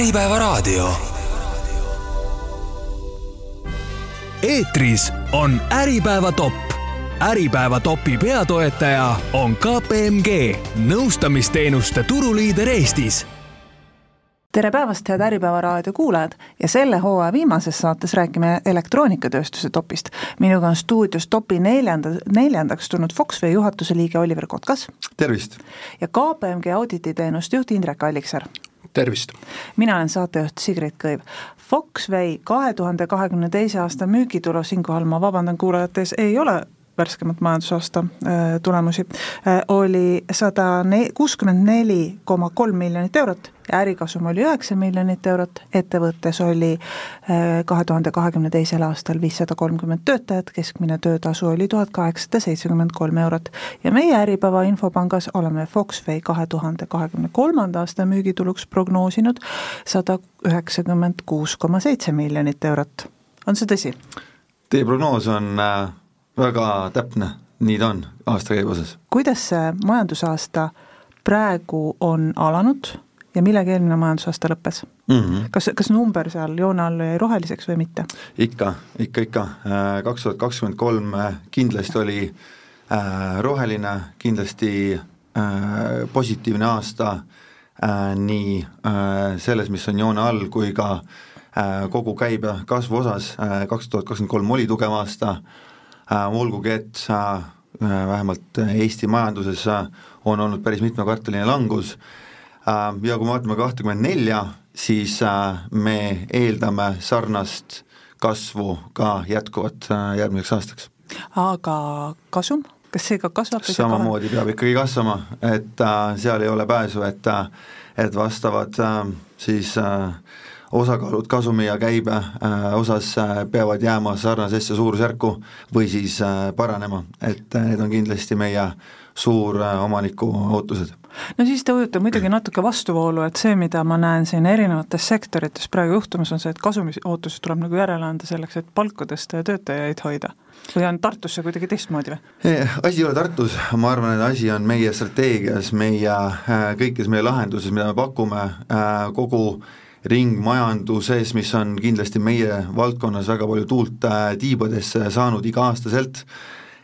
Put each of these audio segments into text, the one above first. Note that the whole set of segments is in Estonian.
Äripäevaraadio. eetris on Äripäeva top. Äripäeva topi peatoetaja on KPMG, nõustamisteenuste turuliider Eestis tere päevast, head Äripäeva raadio kuulajad ja selle hooaja viimases saates räägime elektroonikatööstuse topist. minuga on stuudios topi neljanda, neljandaks tulnud Foxway juhatuse liige Oliver Kotkas. tervist! ja KPMG audititeenuste juht Indrek Alliksaar tervist! mina olen saatejuht Sigrid Kõiv. Foxway kahe tuhande kahekümne teise aasta müügitulu, siinkohal ma vabandan kuulajate ees, ei ole värskemat majandusaasta äh, tulemusi, äh, oli sada kuuskümmend neli koma kolm miljonit eurot ja ärikasum oli üheksa miljonit eurot, ettevõttes oli äh, kahe tuhande kahekümne teisel aastal viissada kolmkümmend töötajat, keskmine töötasu oli tuhat kaheksasada seitsekümmend kolm eurot. ja meie Äripäeva infopangas oleme Foxway kahe tuhande kahekümne kolmanda aasta müügituluks prognoosinud sada üheksakümmend kuus koma seitse miljonit eurot, on see tõsi? Teie prognoos on väga täpne, nii ta on aastakäibe osas. kuidas see majandusaasta praegu on alanud ja millega eelmine majandusaasta lõppes mm? -hmm. kas, kas number seal joone all jäi roheliseks või mitte? ikka, ikka, ikka, äh, kaks tuhat kakskümmend kolm äh, kindlasti oli äh, roheline, kindlasti positiivne aasta nii selles, mis on joone all, kui ka kogu käibe kasvu osas kaks tuhat kakskümmend kolm oli tugev aasta olgugi et äh, vähemalt Eesti majanduses äh, on olnud päris mitmekvartaline langus ja kui me vaatame kahtekümmend nelja, siis me eeldame sarnast kasvu ka jätkuvat järgmiseks aastaks. aga kasum, kas see ka kasvab? samamoodi peab ikkagi kasvama, et seal ei ole pääsu, et, et vastavad siis äh, osakaalud kasumi ja käibe äh, osas äh, peavad jääma sarnasesse suurusjärku või siis äh, paranema, et need on kindlasti meie suuromaniku ootused no siis te ujute muidugi natuke vastuvoolu, et see, mida ma näen siin erinevates sektorites praegu juhtumas, on see, et kasumi ootused tuleb nagu järele anda selleks, et ja töötajaid hoida. või on Tartus see kuidagi teistmoodi või? asi ei ole Tartus, ma arvan, et asi on meie strateegias, meie, kõikides meie lahenduses, mida me pakume, kogu ringmajanduses, mis on kindlasti meie valdkonnas väga palju tuult äh, tiibadesse saanud iga-aastaselt,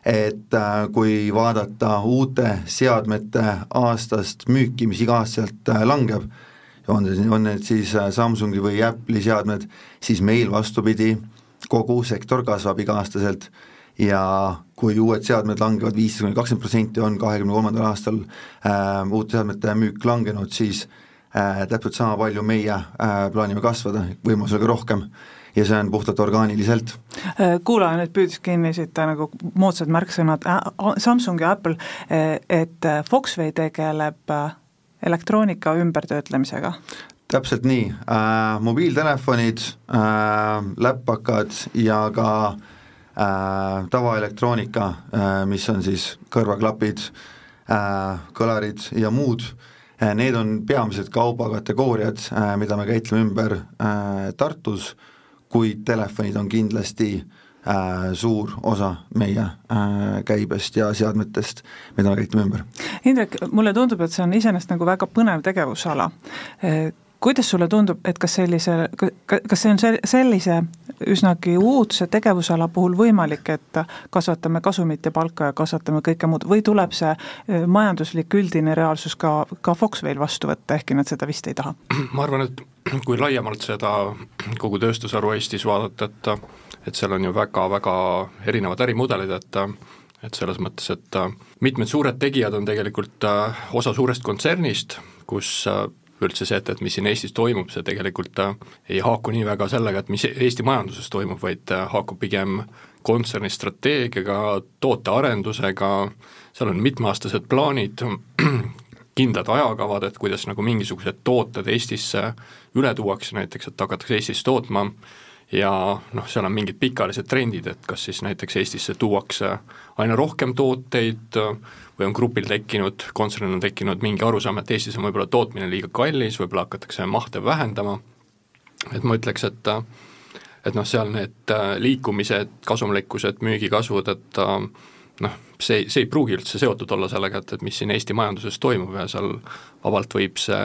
et äh, kui vaadata uute seadmete aastast müüki, mis iga-aastaselt äh, langeb, on on need siis Samsungi või Apple'i seadmed, siis meil vastupidi, kogu sektor kasvab iga-aastaselt ja kui uued seadmed langevad viisteist kuni kakskümmend protsenti, on kahekümne kolmandal aastal äh, uute seadmete müük langenud, siis Äh, täpselt sama palju meie äh, plaanime kasvada, võimalusega rohkem ja see on puhtalt orgaaniliselt. Äh, kuulaja nüüd püüdis kinni siit nagu moodsad märksõnad Samsung ja Apple, et Foxway tegeleb elektroonika ümbertöötlemisega. täpselt nii äh,, mobiiltelefonid äh,, läppakad ja ka äh, tavaelektroonika äh,, mis on siis kõrvaklapid äh,, kõlarid ja muud äh,, Äh, need on peamised kaubakategooriad, äh, mida me käitleme ümber äh, Tartus, kuid telefonid on kindlasti suur osa meie käibest ja seadmetest, mida me käitleme ümber. Indrek, mulle tundub, et see on iseenesest nagu väga põnev tegevusala kuidas sulle tundub, et kas sellise, kas see on sellise üsnagi uudse tegevusala puhul võimalik, et kasvatame kasumit ja palka ja kasvatame kõike muud või tuleb see eh, majanduslik üldine reaalsus ka, ka Foxwayl vastu võtta, ehkki nad seda vist ei taha? ma arvan, et kui laiemalt seda kogu tööstusharu Eestis vaadata, et et seal on ju väga-väga erinevad ärimudelid, et et selles mõttes, et mitmed suured tegijad on tegelikult osa suurest kontsernist, kus üldse see, et, et mis siin Eestis toimub, see tegelikult äh, ei haaku nii väga sellega, et mis Eesti majanduses toimub, vaid äh, haakub pigem kontserni strateegiaga, tootearendusega, seal on mitmeaastased plaanid, kindlad ajakavad, et kuidas nagu mingisugused tooted Eestisse üle tuuakse näiteks, et hakatakse Eestis tootma, ja noh, seal on mingid pikaajalised trendid, et kas siis näiteks Eestisse tuuakse aina rohkem tooteid või on grupil tekkinud, kontsernil on tekkinud mingi arusaam, et Eestis on võib-olla tootmine liiga kallis, võib-olla hakatakse mahte vähendama, et ma ütleks, et et noh, seal need äh, liikumised, kasumlikkused, müügikasvud, et äh, noh, see, see ei pruugi üldse seotud olla sellega, et, et mis siin Eesti majanduses toimub ja seal vabalt võib see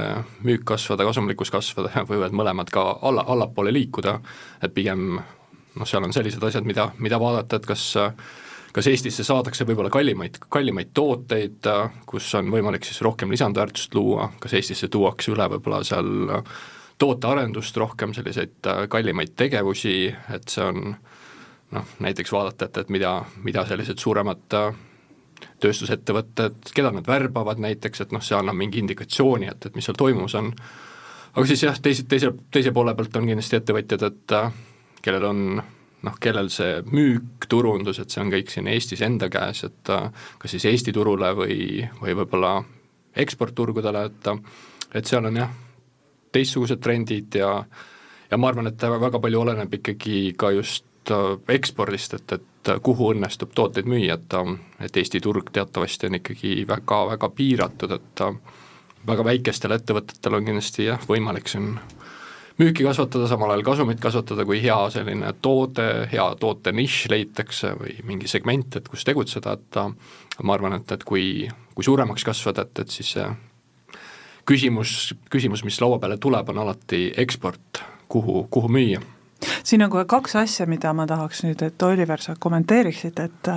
müük kasvada, kasumlikkus kasvada ja võivad mõlemad ka alla, allapoole liikuda, et pigem noh, seal on sellised asjad, mida, mida vaadata, et kas kas Eestisse saadakse võib-olla kallimaid, kallimaid tooteid, kus on võimalik siis rohkem lisandväärtust luua, kas Eestisse tuuakse üle võib-olla seal tootearendust rohkem, selliseid kallimaid tegevusi, et see on noh, näiteks vaadata, et, et mida, mida sellised suuremad tööstusettevõtted, keda nad värbavad näiteks, et noh, see annab mingi indikatsiooni, et, et mis seal toimumas on. aga siis jah, teise, teise, teise poole pealt on kindlasti ettevõtjad, et kellel on noh, kellel see müük, turundus, et see on kõik siin Eestis enda käes, et äh, kas siis Eesti turule või, või võib-olla eksportturgudele, et et seal on jah, teistsugused trendid ja ja ma arvan, et väga palju oleneb ikkagi ka just Äh, ekspordist, et, et kuhu õnnestub tooteid müüa, et et Eesti turg teatavasti on ikkagi väga, väga piiratud, et väga väikestel ettevõtetel on kindlasti jah, võimalik siin müüki kasvatada, samal ajal kasumit kasvatada, kui hea selline toode, hea toote nišš leitakse või mingi segment, et kus tegutseda, et ma arvan, et, et kui, kui suuremaks kasvada, et, et siis see küsimus, küsimus, mis laua peale tuleb, on alati eksport, kuhu, kuhu müüa siin on kohe kaks asja, mida ma tahaks nüüd, et Oliver, sa kommenteeriksid, et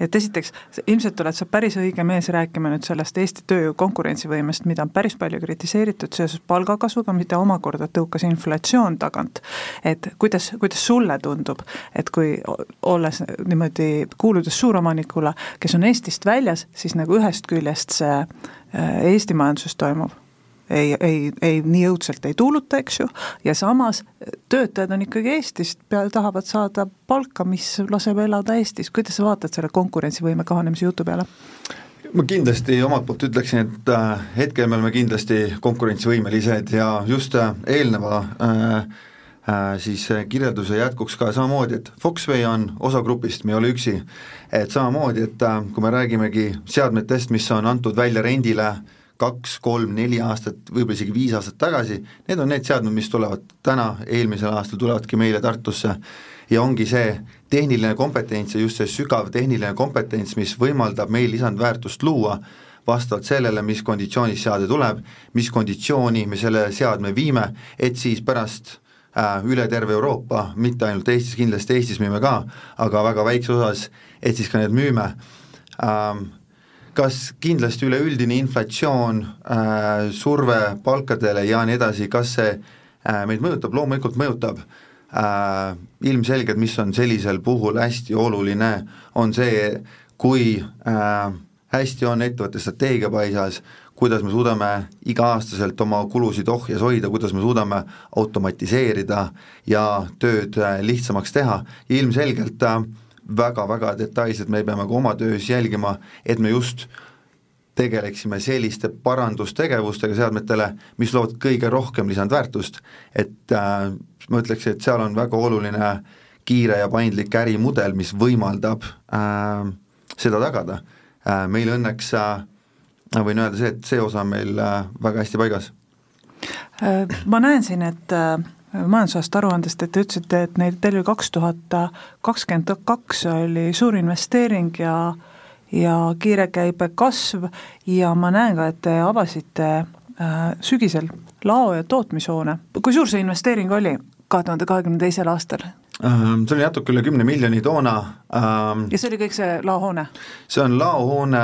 et esiteks, ilmselt oled sa päris õige mees rääkima nüüd sellest Eesti tööjõu konkurentsivõimest, mida on päris palju kritiseeritud seoses palgakasvuga, mida omakorda tõukas inflatsioon tagant. et kuidas, kuidas sulle tundub, et kui olles niimoodi, kuuludes suuromanikule, kes on Eestist väljas, siis nagu ühest küljest see äh, Eesti majanduses toimuv ei, ei, ei nii õudselt ei tuuluta, eks ju, ja samas töötajad on ikkagi Eestist, tahavad saada palka, mis laseb elada Eestis, kuidas sa vaatad selle konkurentsivõime kahanemise jutu peale? ma kindlasti omalt poolt ütleksin, et äh, hetkel me oleme kindlasti konkurentsivõimelised ja just äh, eelneva äh, äh, siis kirjelduse jätkuks ka samamoodi, et Foxway on osa grupist, me ei ole üksi. et samamoodi, et kui me räägimegi seadmetest, mis on antud välja rendile äh, kaks, kolm, neli aastat, võib-olla isegi viis aastat tagasi, need on need seadmed, mis tulevad täna, eelmisel aastal tulevadki meile Tartusse. Ja ongi see tehniline kompetents ja just see sügav tehniline kompetents, mis võimaldab meil lisandväärtust luua, vastavalt sellele, mis konditsioonis seade tuleb, mis konditsiooni me selle seadme viime, et siis pärast äh, üle terve Euroopa, mitte ainult Eestis, kindlasti Eestis müüme ka, aga väga väikses osas, et siis ka need müüme. Ähm, kas kindlasti üleüldine inflatsioon äh,, surve palkadele ja nii edasi, kas see äh, meid mõjutab, loomulikult mõjutab. Äh,, ilmselgelt, mis on sellisel puhul hästi oluline, on see, kui äh, hästi on ettevõtte strateegia paisas, kuidas me suudame iga-aastaselt oma kulusid ohjes hoida, kuidas me suudame automatiseerida ja tööd äh, lihtsamaks teha, ilmselgelt äh, väga-väga detailselt me peame ka oma töös jälgima, et me just tegeleksime selliste parandustegevustega seadmetele, mis loovad kõige rohkem lisandväärtust, et äh, ma ütleks, et seal on väga oluline kiire ja paindlik ärimudel, mis võimaldab äh, seda tagada äh,. meil õnneks äh, võin öelda see, et see osa on meil äh, väga hästi paigas. Äh, ma näen siin, et äh majandusaasta aruandest, et te ütlesite, et neil, teil oli kaks tuhat kakskümmend kaks oli suur investeering ja ja kiire käibe kasv ja ma näen ka, et te avasite äh, sügisel lao- ja tootmishoone. kui suur see investeering oli kahe tuhande kahekümne teisel aastal? Ähm, see oli natuke üle kümne miljoni toona. Ähm, ja see oli kõik see laohoone? see on laohoone,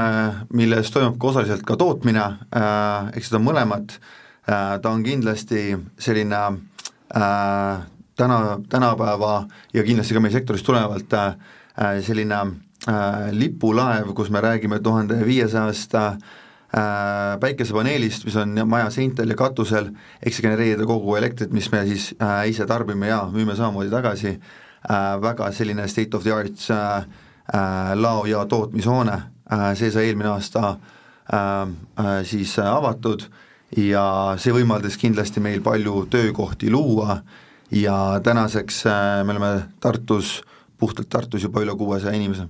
milles toimub ka osaliselt ka tootmine, äh, eks seda mõlemat, äh, ta on kindlasti selline äh, täna, tänapäeva ja kindlasti ka meie sektorist tulenevalt äh, selline äh, lipulaev, kus me räägime tuhande viiesajast äh, päikesepaneelist, mis on maja seintel ja katusel, eks see genereerida kogu elektrit, mis me siis äh, ise tarbime ja müüme samamoodi tagasi äh,, väga selline state of the art äh, äh, lao- ja tootmishoone. Äh,, see sai eelmine aasta äh, äh, siis äh, avatud. äh, ja see võimaldas kindlasti meil palju töökohti luua. Ja tänaseks äh, me oleme Tartus, puhtalt Tartus juba üle kuuesaja inimese.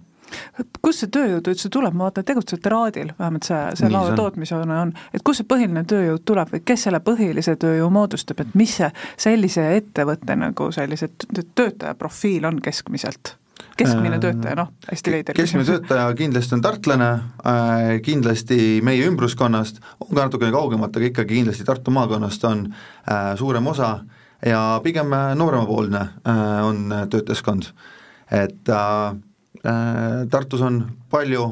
Kust see tööjõud üldse tuleb, ma vaatan, tegutsete Raadil, vähemalt see, see lao tootmishoone on, et kust see põhiline tööjõud tuleb või kes selle põhilise tööjõu moodustab, et mis see sellise ettevõtte nagu sellise töötaja profiil on keskmiselt? Keskmine töötaja, noh, hästi veider keskmine töötaja kindlasti on tartlane äh,, kindlasti meie ümbruskonnast, on ka natukene kaugemalt, aga ikkagi kindlasti Tartu maakonnast on äh, suurem osa ja pigem nooremapoolne äh, on töötajaskond. et Tartus on palju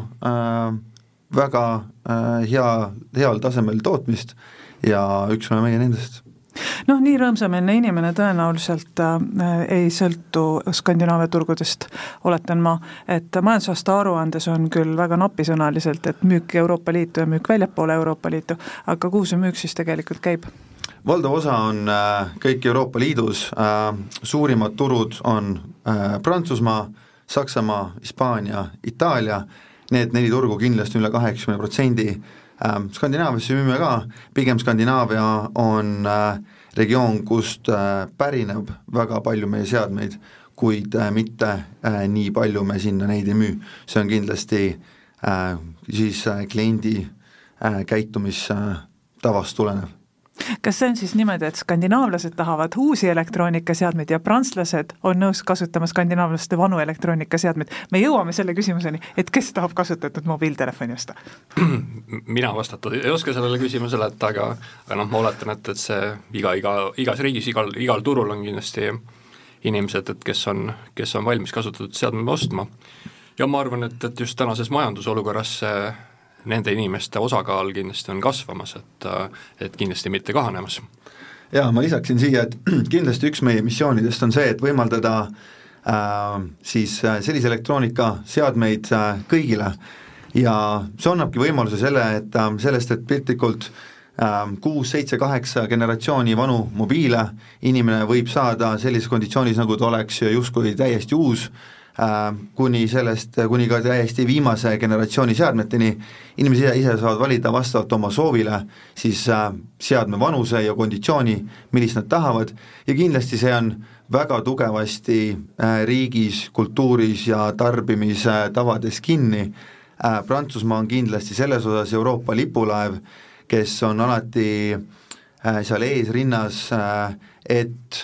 väga hea, heal tasemel tootmist ja üks oleme meie nendest noh, nii rõõmsameelne inimene tõenäoliselt äh, ei sõltu Skandinaavia turgudest, oletan ma, et majandusaasta aruandes on küll väga napisõnaliselt, et müük Euroopa Liitu ja müük väljapoole Euroopa Liitu, aga kuhu see müük siis tegelikult käib? valdav osa on äh, kõik Euroopa Liidus äh,, suurimad turud on äh, Prantsusmaa, Saksamaa, Hispaania, Itaalia, need neli turgu kindlasti üle kaheksakümne protsendi äh,, Skandinaaviasse müüme ka, pigem Skandinaavia on äh, regioon, kust äh, pärineb väga palju meie seadmeid, kuid äh, mitte äh, nii palju me sinna neid ei müü. see on kindlasti siis kliendi käitumistavast tulenev kas see on siis niimoodi, et skandinaavlased tahavad uusi elektroonikaseadmeid ja prantslased on nõus kasutama skandinaavlaste vanu elektroonikaseadmeid? me jõuame selle küsimuseni, et kes tahab kasutatud mobiiltelefoni osta? mina vastata ei oska sellele küsimusele, et aga, aga noh, ma oletan, et, et see iga, iga, igas riigis, igal, igal turul on kindlasti inimesed, et kes on, kes on valmis kasutatud seadmeid ostma. ja ma arvan, et, et just tänases majandusolukorras see nende inimeste osakaal kindlasti on kasvamas, et, et kindlasti mitte kahanemas. jaa, ma lisaksin siia, et kindlasti üks meie missioonidest on see, et võimaldada äh, siis äh, sellise elektroonikaseadmeid äh, kõigile ja see annabki võimaluse selle, et äh, sellest, et piltlikult äh, kuus, seitse, kaheksa generatsiooni vanu mobiile inimene võib saada sellises konditsioonis, nagu ta oleks justkui täiesti uus kuni sellest, kuni ka täiesti viimase generatsiooni seadmeteni, inimesed ise, ise saavad valida vastavalt oma soovile siis äh, seadme vanuse ja konditsiooni, millist nad tahavad, ja kindlasti see on väga tugevasti äh, riigis, kultuuris ja tarbimise tavades kinni, Prantsusmaa on kindlasti selles osas Euroopa lipulaev, kes on alati seal eesrinnas, et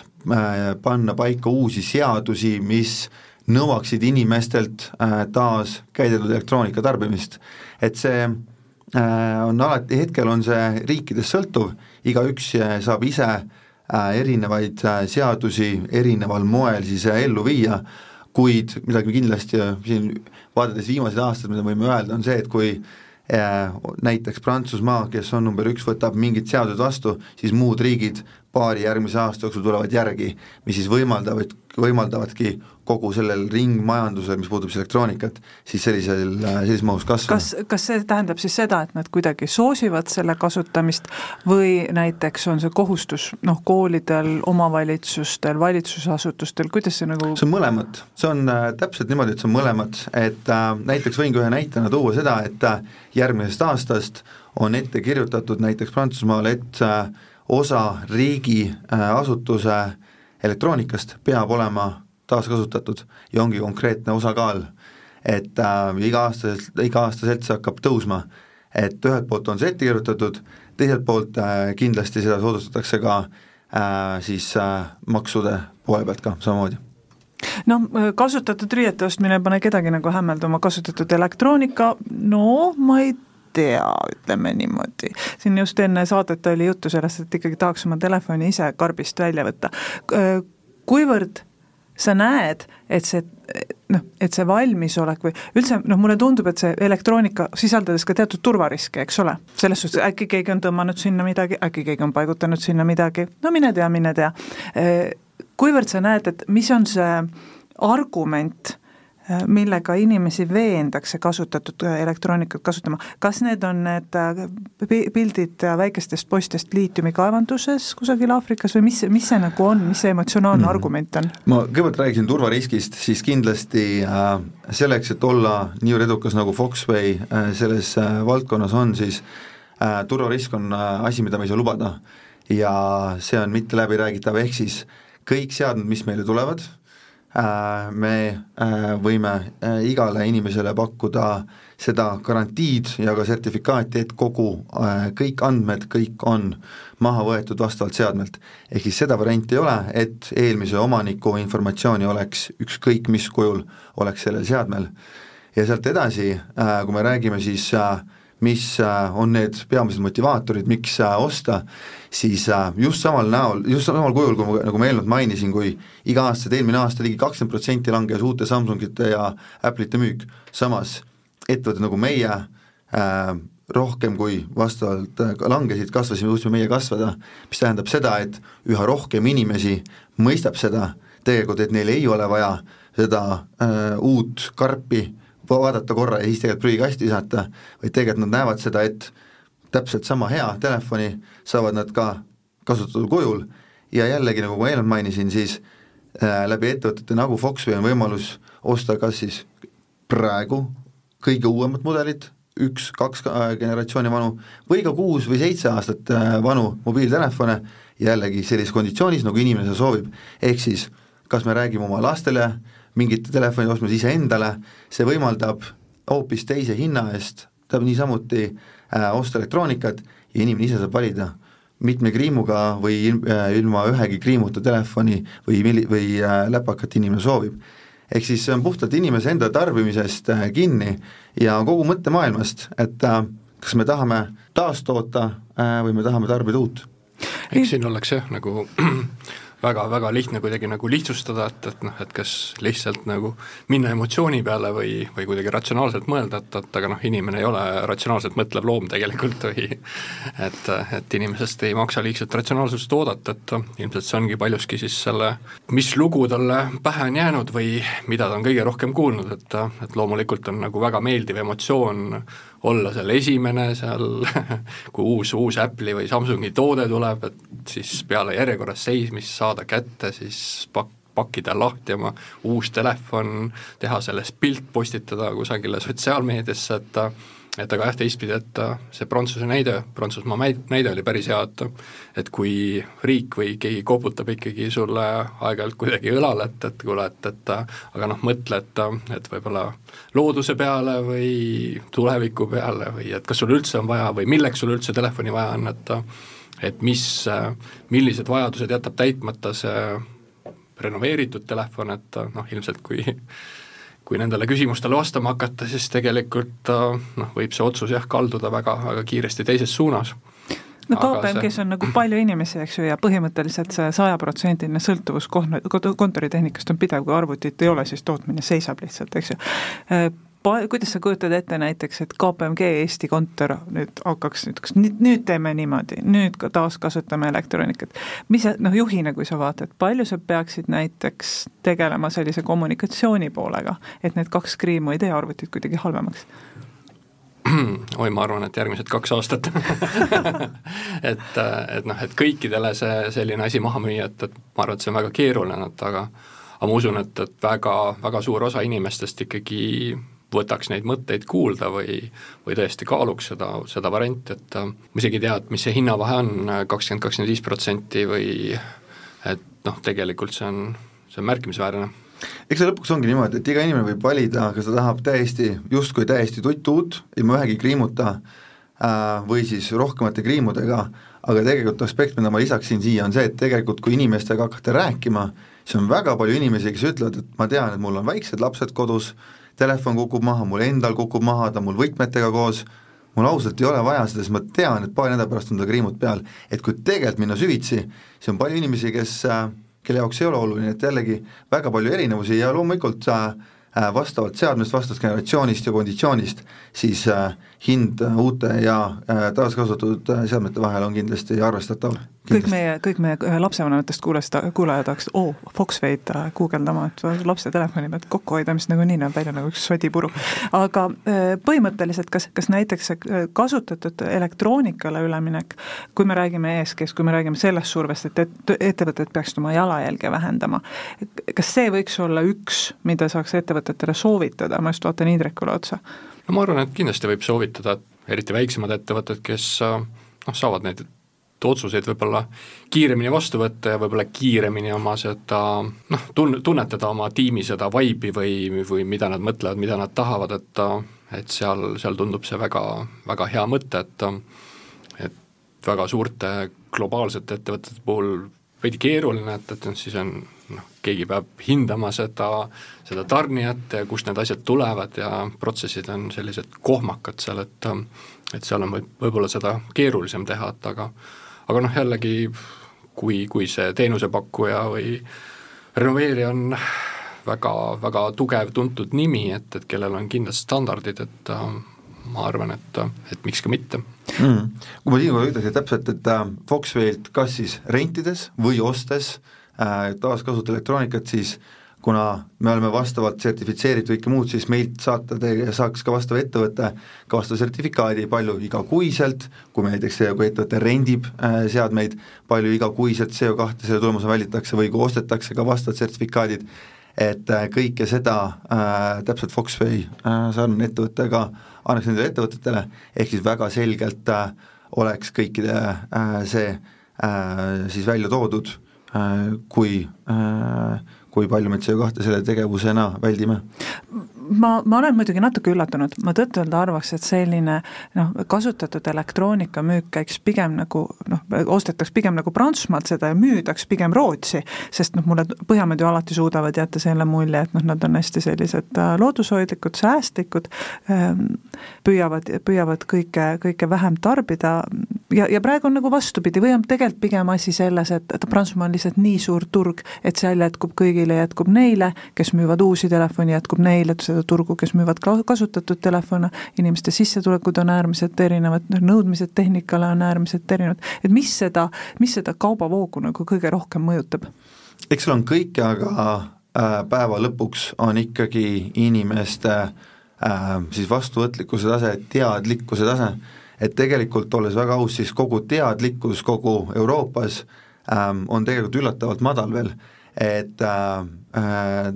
panna paika uusi seadusi, mis nõuaksid inimestelt äh, taas käideldud elektroonika tarbimist. et see äh, on alati, hetkel on see riikidest sõltuv, igaüks saab ise äh, erinevaid seadusi erineval moel siis ellu viia, kuid midagi kindlasti siin vaadates viimased aastad, mida võime öelda, on see, et kui näiteks Prantsusmaa, kes on number üks, võtab mingid seadused vastu, siis muud riigid paari järgmise aasta jooksul tulevad järgi, mis siis võimaldavad, võimaldavadki kogu sellel ringmajandusel, mis puudutab siis elektroonikat, siis sellisel, sellises mahus kasvama. kas, kas see tähendab siis seda, et nad kuidagi soosivad selle kasutamist või näiteks on see kohustus noh, koolidel, omavalitsustel, valitsusasutustel, kuidas see nagu see on mõlemat, see on äh, täpselt niimoodi, et see on mõlemat, et äh, näiteks võin ka ühe näitena tuua seda, et äh, järgmisest aastast on ette kirjutatud näiteks Prantsusmaal, et äh, osa riigi äh, elektroonikast peab olema taaskasutatud ja ongi konkreetne osakaal, et äh, iga-aastaselt, iga-aastaselt see hakkab tõusma. et ühelt poolt on see ette kirjutatud, teiselt poolt äh, kindlasti seda soodustatakse ka äh, siis äh, maksude poole pealt ka samamoodi. Noh, kasutatud riiete ostmine ei pane kedagi nagu hämmelduma, kasutatud elektroonika, no ma ei tea, ütleme niimoodi. siin just enne saadet oli juttu sellest, et ikkagi tahaks oma telefoni ise karbist välja võtta. kuivõrd sa näed, et see noh, et see valmisolek või üldse noh, mulle tundub, et see elektroonika sisaldades ka teatud turvariske, eks ole, selles suhtes äkki keegi on tõmmanud sinna midagi, äkki keegi on paigutanud sinna midagi, no mine tea, mine tea. kuivõrd sa näed, et mis on see argument millega inimesi veendakse kasutatud elektroonikat kasutama, kas need on need äh, pildid väikestest poistest liitiumikaevanduses kusagil Aafrikas või mis, mis see nagu on, mis see emotsionaalne mm. argument on? ma kõigepealt rääkisin turvariskist, siis kindlasti äh, selleks, et olla niivõrd edukas nagu Foxway äh, selles äh, valdkonnas on, siis äh, turvarisk on äh, asi, mida me ei saa lubada ja see on mitte läbiräägitav, ehk siis kõik seadmed, mis meile tulevad, me võime igale inimesele pakkuda seda garantiid ja ka sertifikaati, et kogu, kõik andmed, kõik on maha võetud vastavalt seadmelt. ehk siis seda varianti ei ole, et eelmise omaniku informatsiooni oleks ükskõik mis kujul, oleks sellel seadmel. ja sealt edasi, kui me räägime siis mis on need peamised motivaatorid, miks osta, siis äh, just samal näol, just samal kujul, kui ma, nagu ma eelnevalt mainisin, kui iga-aastaselt, eelmine aasta ligi kakskümmend protsenti langes uute Samsungite ja Apple'ite müük, samas ettevõtted nagu meie äh, rohkem kui vastavalt äh, langesid, kasvasime, suutsime meie kasvada, mis tähendab seda, et üha rohkem inimesi mõistab seda tegelikult, et neil ei ole vaja seda äh, uut karpi vaadata korra ja siis tegelikult prügikasti visata, vaid tegelikult nad näevad seda, et täpselt sama hea telefoni saavad nad ka kasutatud kujul. Ja jällegi, nagu ma eelnevalt mainisin, siis äh, läbi ettevõtete nagu Foxway on võimalus osta kas siis praegu kõige uuemat mudelit, üks-kaks äh, generatsiooni vanu, või ka kuus või seitse aastat äh, vanu mobiiltelefone, jällegi sellises konditsioonis, nagu inimene seda soovib, ehk siis kas me räägime oma lastele mingit telefoni ostmas iseendale, see võimaldab hoopis teise hinna eest, tähendab niisamuti äh, osta elektroonikat ja inimene ise saab valida, mitme kriimuga või äh, ilma ühegi kriimuta telefoni või milli-, või äh, läpakat inimene soovib. ehk siis see on puhtalt inimese enda tarbimisest äh, kinni ja kogu mõttemaailmast, et äh, kas me tahame taastoota äh, või me tahame tarbida uut. eks siin oleks jah, nagu väga-väga lihtne kuidagi nagu lihtsustada, et, et noh, et kas lihtsalt nagu minna emotsiooni peale või, või kuidagi ratsionaalselt mõelda, et, et aga noh, inimene ei ole ratsionaalselt mõtlev loom tegelikult või et, et inimesest ei maksa liigselt ratsionaalsust oodata, et ilmselt see ongi paljuski siis selle, mis lugu talle pähe on jäänud või mida ta on kõige rohkem kuulnud, et, et loomulikult on nagu väga meeldiv emotsioon olla seal esimene seal kui uus, uus Apple'i või Samsungi toode tuleb, et siis peale järjekorras seismist saada kätte, siis pakk, pakkida lahti oma uus telefon, teha sellest pilt, postitada kusagile sotsiaalmeediasse, et et aga jah, teistpidi, et see Prantsuse näide, Prantsusmaa näide oli päris hea, et et kui riik või keegi koputab ikkagi sulle aeg-ajalt kuidagi õlale, et, et kuule, et, et aga noh, mõtle, et, et võib-olla looduse peale või tuleviku peale või et kas sul üldse on vaja või milleks sul üldse telefoni vaja on, et et mis, millised vajadused jätab täitmata see renoveeritud telefon, et noh, ilmselt kui kui nendele küsimustele vastama hakata, siis tegelikult äh, noh, võib see otsus jah, kalduda väga, väga kiiresti teises suunas. No KPMG-s see... on nagu palju inimesi, eks ju, ja põhimõtteliselt see sajaprotsendiline sõltuvus kontoritehnikast on pidev, kui arvutit ei ole, siis tootmine seisab lihtsalt, eks ju äh, kuidas sa kujutad ette näiteks, et KPMG Eesti kontor nüüd hakkaks nüüd, kas nüüd, nüüd teeme niimoodi, nüüd ka taaskasutame elektroonikat, mis sa, noh juhina, kui sa vaatad, palju sa peaksid näiteks tegelema sellise kommunikatsiooni poolega, et need kaks kriimu ei tee arvutit kuidagi halvemaks? oi, ma arvan, et järgmised kaks aastat et, et noh, et kõikidele see selline asi maha müüa, et, et ma arvan, et see on väga keeruline, et aga aga ma usun, et, et väga, väga suur osa inimestest ikkagi võtaks neid mõtteid kuulda või, või tõesti kaaluks seda, seda varianti, et äh, ma isegi ei tea, et mis see hinnavahe on, kakskümmend, kakskümmend viis protsenti või et noh, tegelikult see on, see on märkimisväärne. Eks see lõpuks ongi niimoodi, et iga inimene võib valida, kas ta tahab täiesti, justkui täiesti tuttuut, ilma ühegi kriimuta äh, või siis rohkemate kriimudega, aga tegelikult aspekt, mida ma lisaksin siia, on see, et tegelikult kui inimestega hakata rääkima, siis on väga palju inimesi, kes ütlevad, et ma tean, et mul on väiksed lapsed kodus, telefon kukub maha, mul endal kukub maha, ta on mul võtmetega koos, mul ausalt ei ole vaja seda, sest ma tean, et paari nädala pärast on tal kriimud peal. et kui tegelikult minna süvitsi, siis on palju inimesi, kes, äh, kelle jaoks ei ole oluline, et jällegi väga palju erinevusi ja loomulikult äh, äh vastavalt seadmest, vastavalt generatsioonist ja konditsioonist, siis äh, hind uute ja äh, taaskasutatud äh, seadmete vahel on kindlasti arvestatav kõik meie, kõik meie äh, lapsevanematest kuulajast, kuulajad hakkasid, oo, Foxway'd äh, guugeldama, et lapse telefoni pealt kokku hoida, mis nagunii näeb välja nagu üks sodipuru. aga põhimõtteliselt, kas, kas näiteks kasutatud elektroonikale üleminek, kui me räägime ESG-st, kui me räägime sellest survest, et, et ettevõtted peaksid oma jalajälge vähendama, kas see võiks olla üks, mida saaks ettevõtetele soovitada, ma just vaatan Indrekule otsa? No ma arvan, et kindlasti võib soovitada, et eriti väiksemad ettevõtted, kes noh, saavad neid otsuseid võib-olla kiiremini vastu võtta ja võib-olla kiiremini oma seda noh, tun-, tunnetada oma tiimi seda vibe'i või, või mida nad mõtlevad, mida nad tahavad, et et seal, seal tundub see väga, väga hea mõte, et et väga suurte globaalsete ettevõtete puhul veidi keeruline, et, et siis on noh, keegi peab hindama seda, seda tarnijat ja kust need asjad tulevad ja protsessid on sellised kohmakad seal, et et seal on võib, võib-olla seda keerulisem teha, et aga aga noh, jällegi kui, kui see teenusepakkuja või renoveerija on väga, väga tugev, tuntud nimi, et, et kellel on kindlad standardid, et ma arvan, et, et miks ka mitte. Mm.. kui ma siinkohal ütleksin täpselt, et äh, Foxwaylt kas siis rentides või ostes äh, taaskasuta elektroonikat, siis kuna me oleme vastavalt sertifitseeritud kõike muud, siis meilt saata, saaks ka vastav ettevõte ka vastava sertifikaadi, palju igakuiselt, kui me näiteks, kui ettevõte rendib äh, seadmeid, palju igakuiselt CO2 selle tulemusena välitakse või kui ostetakse ka vastavad sertifikaadid, et äh, kõike seda äh, täpselt Foxway äh, sarnane ettevõte ka annaks nendele ettevõtetele, ehk siis väga selgelt äh, oleks kõikide äh, see äh, siis välja toodud äh,, kui äh, kui palju me CO2 selle tegevusena väldime? Ma, ma olen muidugi natuke üllatunud, ma tõtt-öelda arvaks, et selline noh, kasutatud elektroonika müük käiks pigem nagu noh, ostetaks pigem nagu Prantsusmaalt seda ja müüdaks pigem Rootsi, sest noh, mulle Põhjamaad ju alati suudavad jätta selle mulje, et noh, nad on hästi sellised äh, loodushoidlikud, säästlikud, ähm, püüavad, püüavad kõike, kõike vähem tarbida. Ja, ja praegu on nagu vastupidi või on tegelikult pigem asi selles, et, et Prantsusmaa on lihtsalt nii suur turg, et seal jätkub kõigile, jätkub neile, kes müüvad uusi telefoni, jätkub neile, seda turgu, kes müüvad kasutatud telefone, inimeste sissetulekud on äärmiselt erinevad, noh nõudmised tehnikale on äärmiselt erinevad, et mis seda, mis seda kaubavoogu nagu kõige rohkem mõjutab? eks seal on kõike, aga äh, päeva lõpuks on ikkagi inimeste äh, siis vastuvõtlikkuse tase, teadlikkuse tase, et tegelikult olles väga aus, siis kogu teadlikkus kogu Euroopas ähm, on tegelikult üllatavalt madal veel, et äh, äh,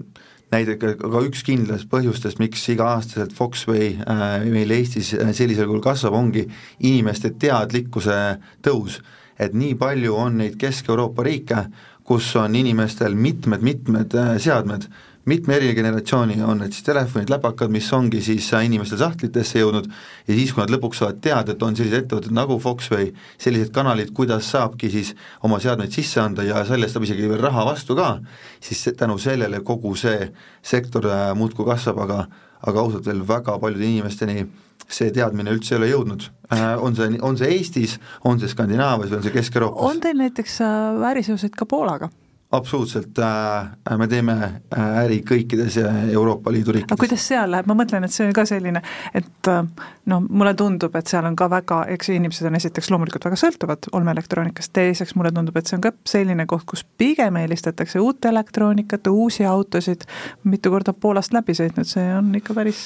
näiteks ka üks kindlast põhjustest, miks iga-aastaselt Foxway äh, meil Eestis äh, sellisel kujul kasvab, ongi inimeste teadlikkuse tõus. et nii palju on neid Kesk-Euroopa riike, kus on inimestel mitmed-mitmed äh, seadmed mitme eri generatsiooni on need siis telefonid, läpakad, mis ongi siis inimeste sahtlitesse jõudnud ja siis, kui nad lõpuks saavad teada, et on sellised ettevõtted nagu Foxway, sellised kanalid, kuidas saabki siis oma seadmeid sisse anda ja sellest saab isegi veel raha vastu ka, siis tänu sellele kogu see sektor äh, muudkui kasvab, aga aga ausalt veel väga paljude inimesteni see teadmine üldse ei ole jõudnud, äh, on see, on see Eestis, on see Skandinaavias või on see Kesk-Euroopas? on teil näiteks äh, äriseoseid ka Poolaga? Absoluutselt äh,, me teeme äh, äri kõikides Euroopa Liidu riikides. aga kuidas seal läheb, ma mõtlen, et see on ka selline, et äh, no mulle tundub, et seal on ka väga, eks inimesed on esiteks loomulikult väga sõltuvad olmeelektroonikast, teiseks mulle tundub, et see on ka selline koht, kus pigem eelistatakse uut elektroonikat, uusi autosid, mitu korda Poolast läbi sõitnud, see on ikka päris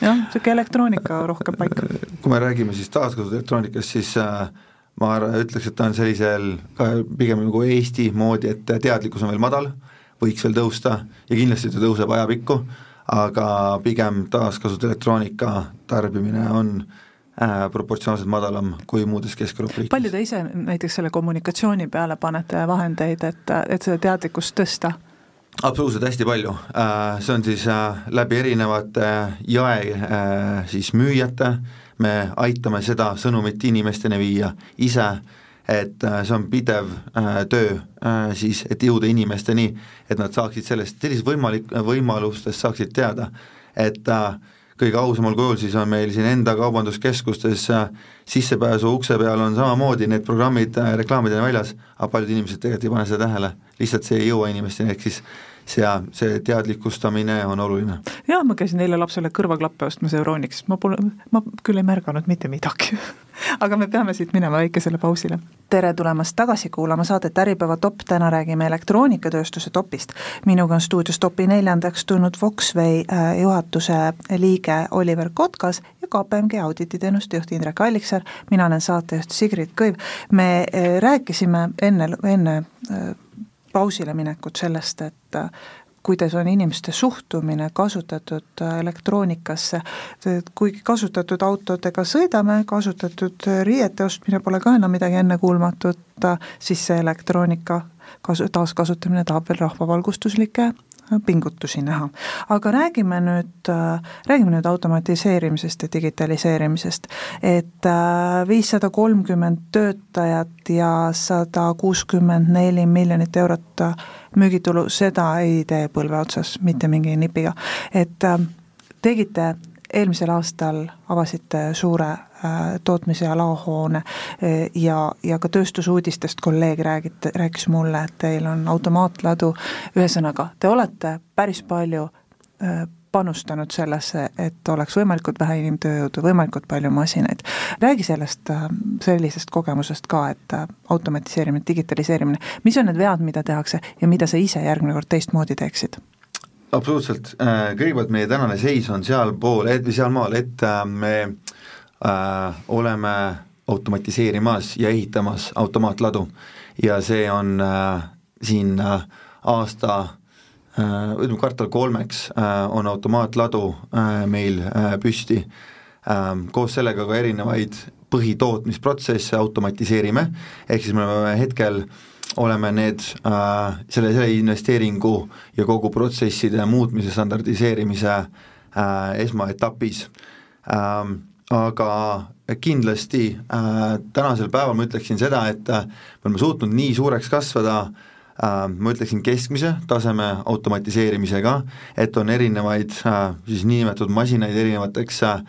jah, niisugune elektroonika rohkem paik. kui me räägime siis taaskasutatud elektroonikast, siis äh, ma arvan, ütleks, et ta on sellisel ka pigem nagu Eesti moodi, et teadlikkus on veel madal, võiks veel tõusta ja kindlasti ta tõuseb ajapikku, aga pigem taaskasutu elektroonika tarbimine on äh, proportsionaalselt madalam kui muudes Kesk-Euroopa riikides. palju te ise näiteks selle kommunikatsiooni peale panete vahendeid, et, et seda teadlikkust tõsta? absoluutselt hästi palju, äh, see on siis äh, läbi erinevate jae äh, siis müüjate, me aitame seda sõnumit inimesteni viia ise, et äh, see on pidev äh, töö äh, siis, et jõuda inimesteni, et nad saaksid sellest, sellisest võimalik, võimalustest saaksid teada, et kõige ausamal kujul siis on meil siin enda kaubanduskeskustes sissepääsu ukse peal on samamoodi need programmid reklaamidena väljas, aga paljud inimesed tegelikult ei pane seda tähele, lihtsalt see ei jõua inimesteni, ehk siis see, see teadlikustamine on oluline. jah, ma käisin eile lapsele kõrvaklappe ostmas Euroniks, ma pole, ma küll ei märganud mitte midagi aga me peame siit minema väikesele pausile. tere tulemast tagasi kuulama saadet Äripäeva top, täna räägime elektroonikatööstuse topist. minuga on stuudios topi neljandaks tulnud Foxway äh, juhatuse liige Oliver Kotkas ja KPMG audititeenuste juht Indrek Alliksaar, mina olen saatejuht Sigrid Kõiv. me äh, rääkisime enne, enne äh, pausile minekut sellest, et kuidas on inimeste suhtumine kasutatud elektroonikasse, kuigi kasutatud autodega sõidame, kasutatud riiete ostmine pole ka enam midagi ennekuulmatut, siis see elektroonika kasu, taaskasutamine tahab veel rahvavalgustuslikke pingutusi näha. aga räägime nüüd, räägime nüüd automatiseerimisest ja digitaliseerimisest. et äh, viissada kolmkümmend töötajat ja sada kuuskümmend neli miljonit eurot müügitulu, seda ei tee põlve otsas mitte mingi nipiga. et äh, tegite eelmisel aastal avasite suure Äh, tootmise ja laohoone äh, ja, ja ka tööstusuudistest kolleeg räägite, rääkis mulle, et teil on automaatladu, ühesõnaga, te olete päris palju äh, panustanud sellesse, et oleks võimalikult vähe inimtööjõudu, võimalikult palju masinaid. räägi sellest, sellisest kogemusest ka, et automatiseerimine, digitaliseerimine, mis on need vead, mida tehakse ja mida sa ise järgmine kord teistmoodi teeksid? Absoluutselt, kõigepealt meie tänane seis on sealpool, et sealmaal, et me äh, oleme automatiseerimas ja ehitamas automaatladu. Ja see on äh, siin äh, aasta äh, ütleme kvartal kolmeks äh, on automaatladu äh, meil äh, püsti. Äh,, koos sellega ka erinevaid põhitootmisprotsesse automatiseerime, ehk siis me oleme hetkel oleme need äh, selle, selle investeeringu ja kogu protsesside muutmise standardiseerimise äh, esmaetapis. Ähm, aga kindlasti äh, tänasel päeval ma ütleksin seda, et äh, me oleme suutnud nii suureks kasvada äh, ma ütleksin keskmise taseme automatiseerimisega, et on erinevaid äh, siis niinimetatud masinaid erinevateks äh,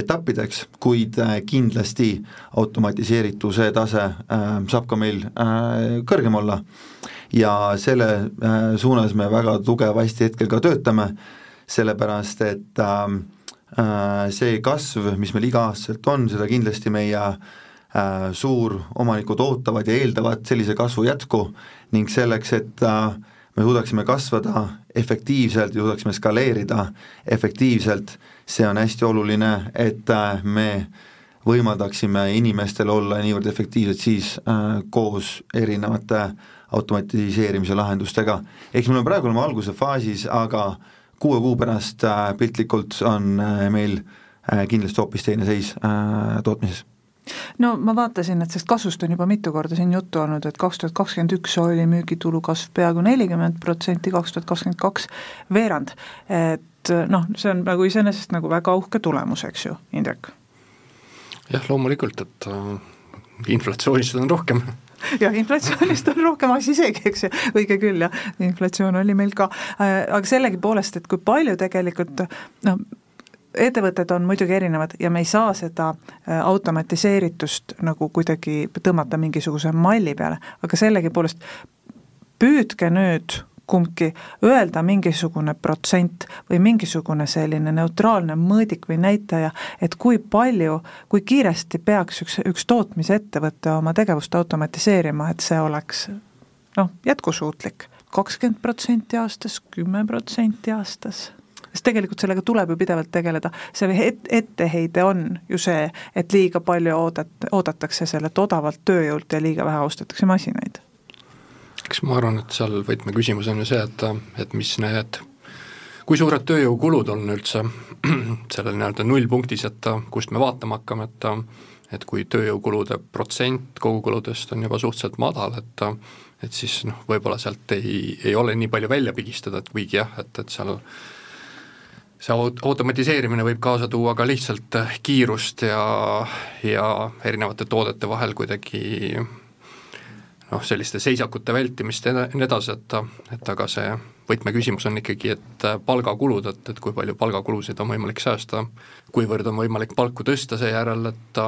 etappideks, kuid äh, kindlasti automatiseerituse tase äh, saab ka meil äh, kõrgem olla. ja selle äh, suunas me väga tugevasti hetkel ka töötame, sellepärast et äh, Äh, see kasv, mis meil iga-aastaselt on, seda kindlasti meie äh, suuromanikud ootavad ja eeldavad sellise kasvu jätku ning selleks, et äh, me suudaksime kasvada efektiivselt ja suudaksime skaleerida efektiivselt, see on hästi oluline, et me võimaldaksime inimestel olla niivõrd efektiivsed siis äh, koos erinevate automatiseerimise lahendustega. eks me oleme praegu oleme alguse faasis, aga äh, kuue kuu pärast äh, piltlikult on äh, meil äh, kindlasti hoopis teine seis tootmises no ma vaatasin, et sellest kasvust on juba mitu korda siin juttu olnud, et kaks tuhat kakskümmend üks oli müügitulu kasv peaaegu nelikümmend protsenti, kaks tuhat kakskümmend kaks veerand. et noh, see on nagu iseenesest nagu väga uhke tulemus, eks ju, Indrek? jah, loomulikult, et äh, inflatsioonist on rohkem jah, inflatsioonist on rohkem asi isegi, eks ju, õige küll, jah, inflatsioon oli meil ka, äh, aga sellegipoolest, et kui palju tegelikult noh, ettevõtted on muidugi erinevad ja me ei saa seda äh, automatiseeritust nagu kuidagi tõmmata mingisuguse malli peale, aga sellegipoolest püüdke nüüd kumbki öelda mingisugune protsent või mingisugune selline neutraalne mõõdik või näitaja, et kui palju, kui kiiresti peaks üks, üks tootmisettevõte oma tegevust automatiseerima, et see oleks noh, jätkusuutlik. kakskümmend protsenti aastas, kümme protsenti aastas sest tegelikult sellega tuleb ju pidevalt tegeleda, see et-, etteheide on ju see, et liiga palju oodat-, oodatakse sellelt odavalt tööjõult ja liiga vähe ostetakse masinaid. Eks ma arvan, et seal võtmeküsimus on ju see, et, et mis need, kui suured tööjõukulud on üldse sellel nii-öelda nullpunktis, et kust me vaatama hakkame, et et kui tööjõukulude protsent kogukuludest on juba suhteliselt madal, et et siis noh, võib-olla sealt ei, ei ole nii palju välja pigistada, et kuigi jah, et, et seal see automatiseerimine võib kaasa tuua ka lihtsalt kiirust ja, ja erinevate toodete vahel kuidagi noh, selliste seisakute vältimist ja nii edasi, et, et aga see võtmeküsimus on ikkagi, et palgakulud, et, et kui palju palgakulusid on võimalik säästa, kuivõrd on võimalik palku tõsta seejärel, et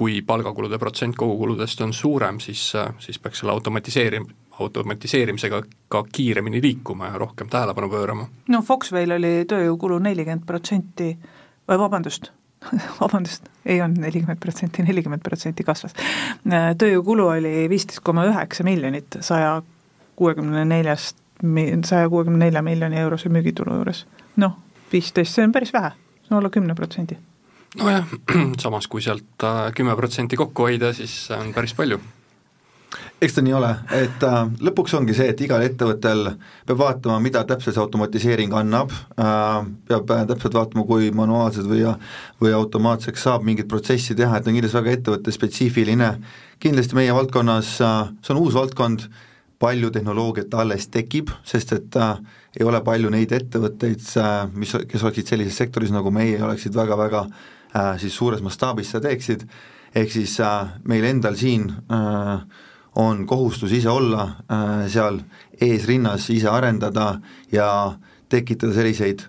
kui palgakulude protsent kogukuludest on suurem, siis, siis peaks selle automatiseerim-, automatiseerimisega ka kiiremini liikuma ja rohkem tähelepanu pöörama. no Foxwell oli tööjõukulu nelikümmend protsenti, või vabandust, vabandust, ei olnud nelikümmend protsenti, nelikümmend protsenti kasvas. tööjõukulu oli viisteist koma üheksa miljonit saja kuuekümne neljast, saja kuuekümne nelja miljoni eurose müügitulu juures. noh, viisteist, see on päris vähe, see on alla kümne protsendi. nojah, samas kui sealt äh, kümme protsenti kokku hoida, siis see on päris palju eks ta nii ole, et äh, lõpuks ongi see, et igal ettevõttel peab vaatama, mida täpselt see automatiseering annab äh,, peab äh, täpselt vaatama, kui manuaalsed või või automaatseks saab mingit protsessi teha, et on kindlasti väga ettevõttespetsiifiline, kindlasti meie valdkonnas äh,, see on uus valdkond, palju tehnoloogiat alles tekib, sest et äh, ei ole palju neid ettevõtteid äh,, mis, kes oleksid sellises sektoris nagu meie, oleksid väga-väga äh, siis suures mastaabis seda teeksid, ehk siis äh, meil endal siin äh, on kohustus ise olla äh, seal eesrinnas, ise arendada ja tekitada selliseid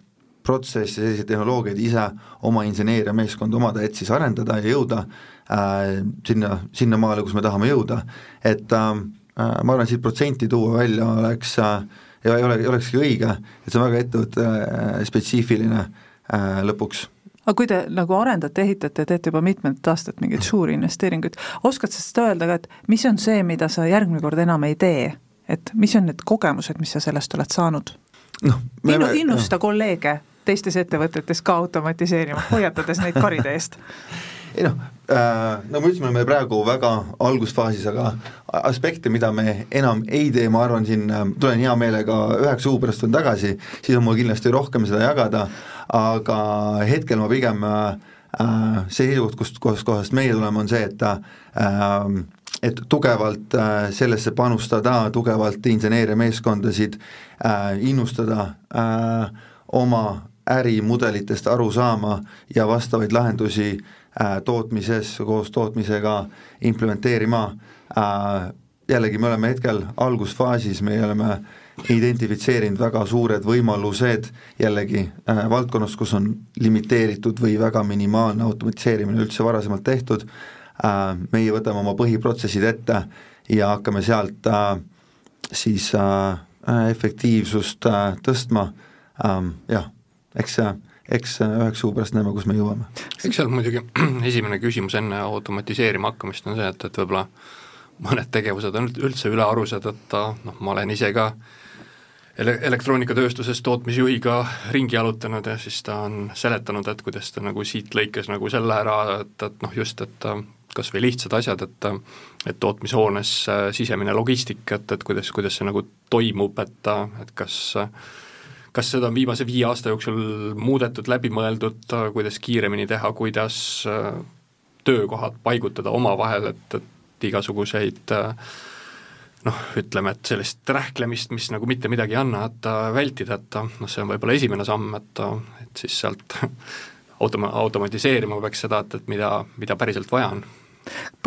protsesse, selliseid tehnoloogiaid ise oma inseneeriameeskonda omada, et siis arendada ja jõuda äh, sinna, sinnamaale, kus me tahame jõuda. et äh, äh ma arvan, siit protsenti tuua välja oleks äh, ei ole, ei olekski õige, et see on väga ettevõtte äh, spetsiifiline äh, lõpuks aga kui te nagu arendate, ehitate, teete juba mitmendat aastat mingeid suuri investeeringuid, oskad sa seda öelda ka, et mis on see, mida sa järgmine kord enam ei tee? et mis on need kogemused, mis sa sellest oled saanud? noh, Innu, innusta no. kolleege teistes ettevõtetes ka automatiseerima, hoiatades neid karide eest ei noh äh,, no me ütlesime, me praegu väga algusfaasis, aga aspekte, mida me enam ei tee, ma arvan, siin äh, tulen hea meelega üheksa kuu pärast tulen tagasi, siis on mul kindlasti rohkem seda jagada, aga hetkel ma pigem äh, see seisukoht, kust, kust kohast meie tuleme, on see, et äh, et tugevalt äh, sellesse panustada, tugevalt inseneeriameeskondasid äh, innustada äh, oma ärimudelitest aru saama ja vastavaid lahendusi äh, tootmises koos tootmisega implementeerima äh,. jällegi, me oleme hetkel algusfaasis, me oleme äh, identifitseerinud väga suured võimalused jällegi äh, valdkonnas, kus on limiteeritud või väga minimaalne automatiseerimine üldse varasemalt tehtud äh,, meie võtame oma põhiprotsessid ette ja hakkame sealt äh, siis äh, efektiivsust äh, tõstma ähm,, jah, eks see eks üheksa kuu pärast näeme, kus me jõuame. eks seal muidugi esimene küsimus enne automatiseerima hakkamist on see, et, et võib-olla mõned tegevused on üldse ülearused, et noh, ma olen ise ka äh, ele-, elektroonikatööstuses tootmisjuhiga ringi jalutanud ja siis ta on seletanud, et kuidas ta nagu siit lõikas nagu selle ära, et, et noh, just, et kas või lihtsad asjad, et et tootmishoones äh, sisemine logistika, et, et kuidas, kuidas see nagu toimub, et, et kas kas seda on viimase viie aasta jooksul muudetud, läbi mõeldud, kuidas kiiremini teha, kuidas äh, töökohad paigutada omavahel, et, et igasuguseid äh, noh, ütleme, et sellist rähklemist, mis nagu mitte midagi ei anna, et vältida, et noh, see on võib-olla esimene samm, et, et siis sealt automa-, automatiseerima peaks seda, et, et mida, mida päriselt vaja on.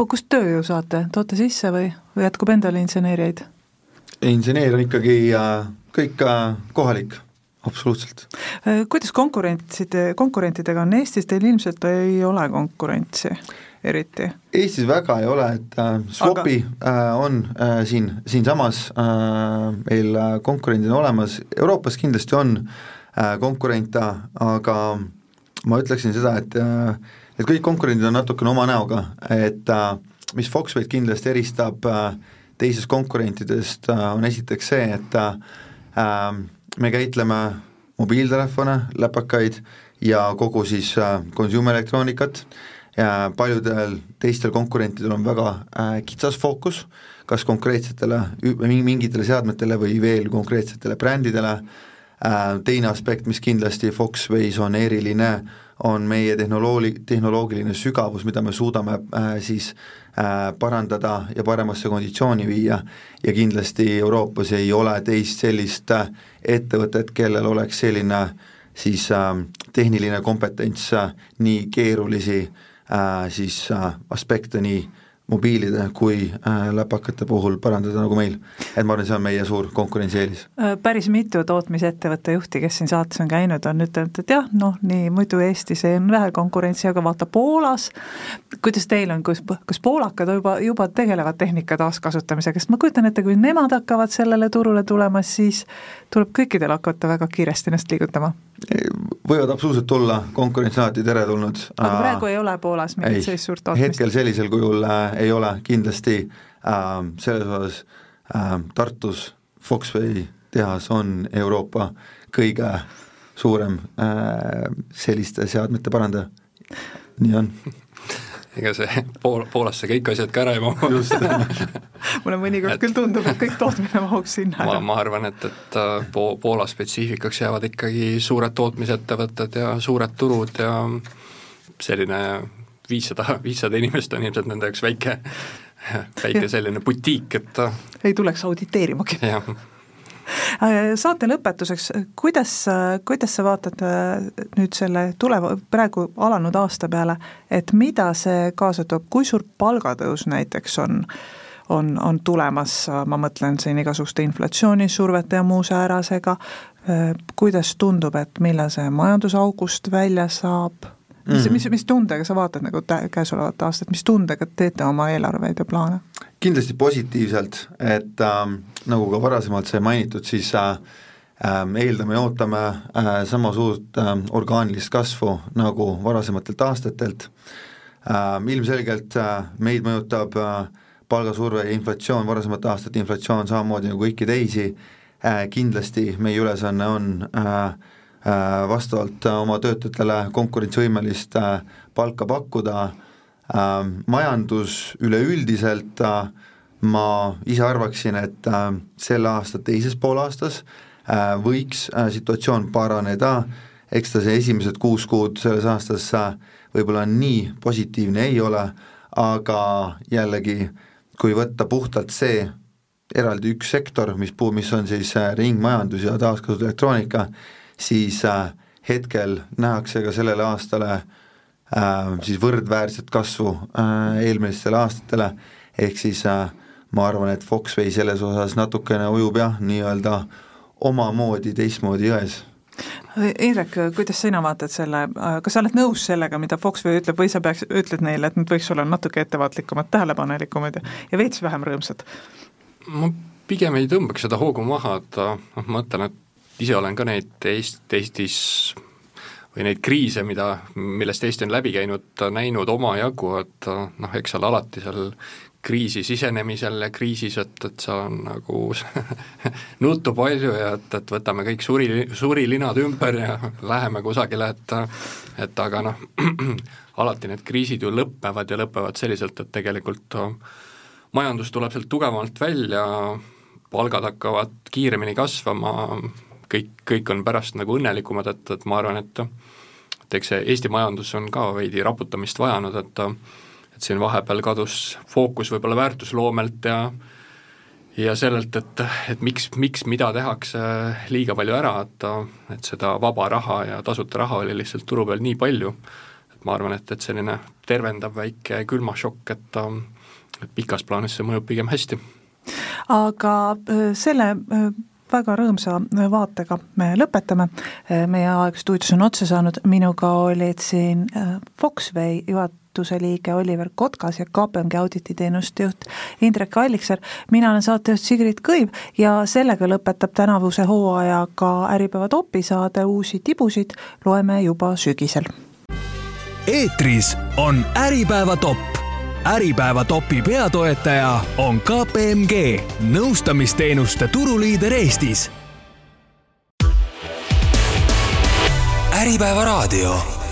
kust tööjõu saate, toote sisse või, või jätkub endale inseneerijaid? inseneer on ikkagi äh, kõik äh, kohalik absoluutselt. Äh, kuidas konkurentsid, konkurentidega on Eestis, teil ilmselt ei ole konkurentsi? eriti? Eestis väga ei ole, et äh, Swapi Aga... äh, on äh, siin, siinsamas äh, meil äh, konkurendid on olemas, Euroopas kindlasti on äh, konkurente, aga ma ütleksin seda, et äh, et kõik konkurendid on natukene oma näoga, et äh, mis Foxway'd kindlasti eristab äh, teisest konkurentidest äh,, on esiteks see, et äh, äh me käitleme mobiiltelefone, läpakaid ja kogu siis äh, consumer elektroonikat. Paljudel teistel konkurentidel on väga äh, kitsas fookus, kas konkreetsetele, mingitele seadmetele või veel konkreetsetele brändidele. Äh,, teine aspekt, mis kindlasti Foxways on eriline, on meie tehnoloogi-, tehnoloogiline sügavus, mida me suudame äh, siis äh, parandada ja paremasse konditsiooni viia. Ja kindlasti Euroopas ei ole teist sellist äh, ettevõtet, kellel oleks selline siis äh, tehniline kompetents äh, nii keerulisi äh, äh, siis äh, aspekte nii mobiilide kui äh, läpakate puhul parandada nagu meil. et ma arvan, see on meie suur konkurentsieelis. Äh, päris mitu tootmisettevõtte juhti, kes siin saates on käinud, on ütelnud, et jah, noh, nii muidu Eestis on vähe konkurentsi, aga vaata Poolas, kuidas teil on, kus, kas poolakad juba, juba tegelevad tehnika taaskasutamisega, sest ma kujutan ette, kui nemad hakkavad sellele turule tulema, siis tuleb kõikidel hakata väga kiiresti ennast liigutama võivad absoluutselt tulla, konkurents on alati teretulnud. aga praegu ei ole Poolas mingit sellist suurt tootmist? hetkel sellisel kujul äh, ei ole, kindlasti äh, selles osas äh, Tartus Foxway tehas on Euroopa kõige suurem äh, selliste seadmete parandaja, nii on ega see Pool-, Poolasse kõik asjad ka ära ei mahu. mulle mõnikord et... küll tundub, et kõik tootmine mahuks sinna ära. ma, ma arvan, et, et äh, Po-, Poola spetsiifikaks jäävad ikkagi suured tootmisettevõtted ja suured turud ja selline viissada, viissada inimest on ilmselt nende jaoks väike, väike selline butiik, et ei tuleks auditeerimagi. jah Äh, saate lõpetuseks, kuidas, kuidas sa vaatad äh, nüüd selle tuleva, praegu alanud aasta peale, et mida see kaasa toob, kui suur palgatõus näiteks on, on, on tulemas, ma mõtlen siin igasuguste inflatsioonisurvete ja muu säärasega, äh, kuidas tundub, et millal see majandusaugust välja saab, mis mm, -hmm. mis, mis tundega sa vaatad nagu käesolevat aastat, mis tundega teete oma eelarveid ja plaane? kindlasti positiivselt, et äh, nagu ka varasemalt sai mainitud, siis äh, äh, eeldame ja ootame äh, sama suurt äh, orgaanilist kasvu nagu varasematelt aastatelt äh,, ilmselgelt äh, meid mõjutab äh, palgasurve ja inflatsioon, varasemate aastate inflatsioon samamoodi nagu kõiki teisi äh,, kindlasti meie ülesanne on Äh, vastavalt äh, oma töötajatele konkurentsivõimelist äh, palka pakkuda, majandus üleüldiselt ma ise arvaksin, et selle aasta teises poolaastas võiks situatsioon paraneda, eks ta see esimesed kuus kuud selles aastas võib-olla nii positiivne ei ole, aga jällegi, kui võtta puhtalt see eraldi üks sektor, mis puu-, mis on siis ringmajandus ja taaskasutus elektroonika, siis äh, hetkel nähakse ka sellele aastale äh, siis võrdväärset kasvu äh, eelmistele aastatele, ehk siis ma arvan, et Foxway selles osas natukene ujub jah, nii-öelda omamoodi teistmoodi jões Indrek, kuidas sina vaatad selle, kas sa oled nõus sellega, mida Foxway ütleb või sa peaks, ütled neile, et nad võiks olla natuke ettevaatlikumad, tähelepanelikumad ja, ja veits vähem rõõmsad? ma pigem ei tõmbaks seda hoogu maha, et noh, ma mõtlen, et ise olen ka neid Eest-, Eestis või neid kriise, mida, millest Eesti on läbi käinud, näinud omajagu, et noh, eks seal alati seal kriisi sisenemisel ja kriisis, et, et seal on nagu nuttu palju ja et, et võtame kõik suri, surilinad ümber ja läheme kusagile, et et aga noh, alati need kriisid ju lõpevad ja lõpevad selliselt, et tegelikult majandus tuleb sealt tugevamalt välja, palgad hakkavad kiiremini kasvama, kõik, kõik on pärast nagu õnnelikumad, et, et ma arvan, et et eks see Eesti majandus on ka veidi raputamist vajanud, et et siin vahepeal kadus fookus võib-olla väärtusloomelt ja ja sellelt, et, et miks, miks mida tehakse liiga palju ära, et, et seda vaba raha ja tasuta raha oli lihtsalt turu peal nii palju, et ma arvan, et, et selline tervendav väike külmašokk, et et pikas plaanis see mõjub pigem hästi. aga äh, selle äh, väga rõõmsa vaatega. Me lõpetame, meie aeg stuudios on otsa saanud, minuga olid siin äh, Foxway juhatuse liige Oliver Kotkas ja KPMG audititeenuste juht Indrek Allikser, mina olen saatejuht Sigrid Kõiv ja sellega lõpetab tänavuse hooaja ka Äripäeva topisaade Uusi tibusid. Loeme juba sügisel. eetris on Äripäeva topp Äripäeva topi peatoetaja on KPMG, nõustamisteenuste turuliider Eestis. Äripäeva raadio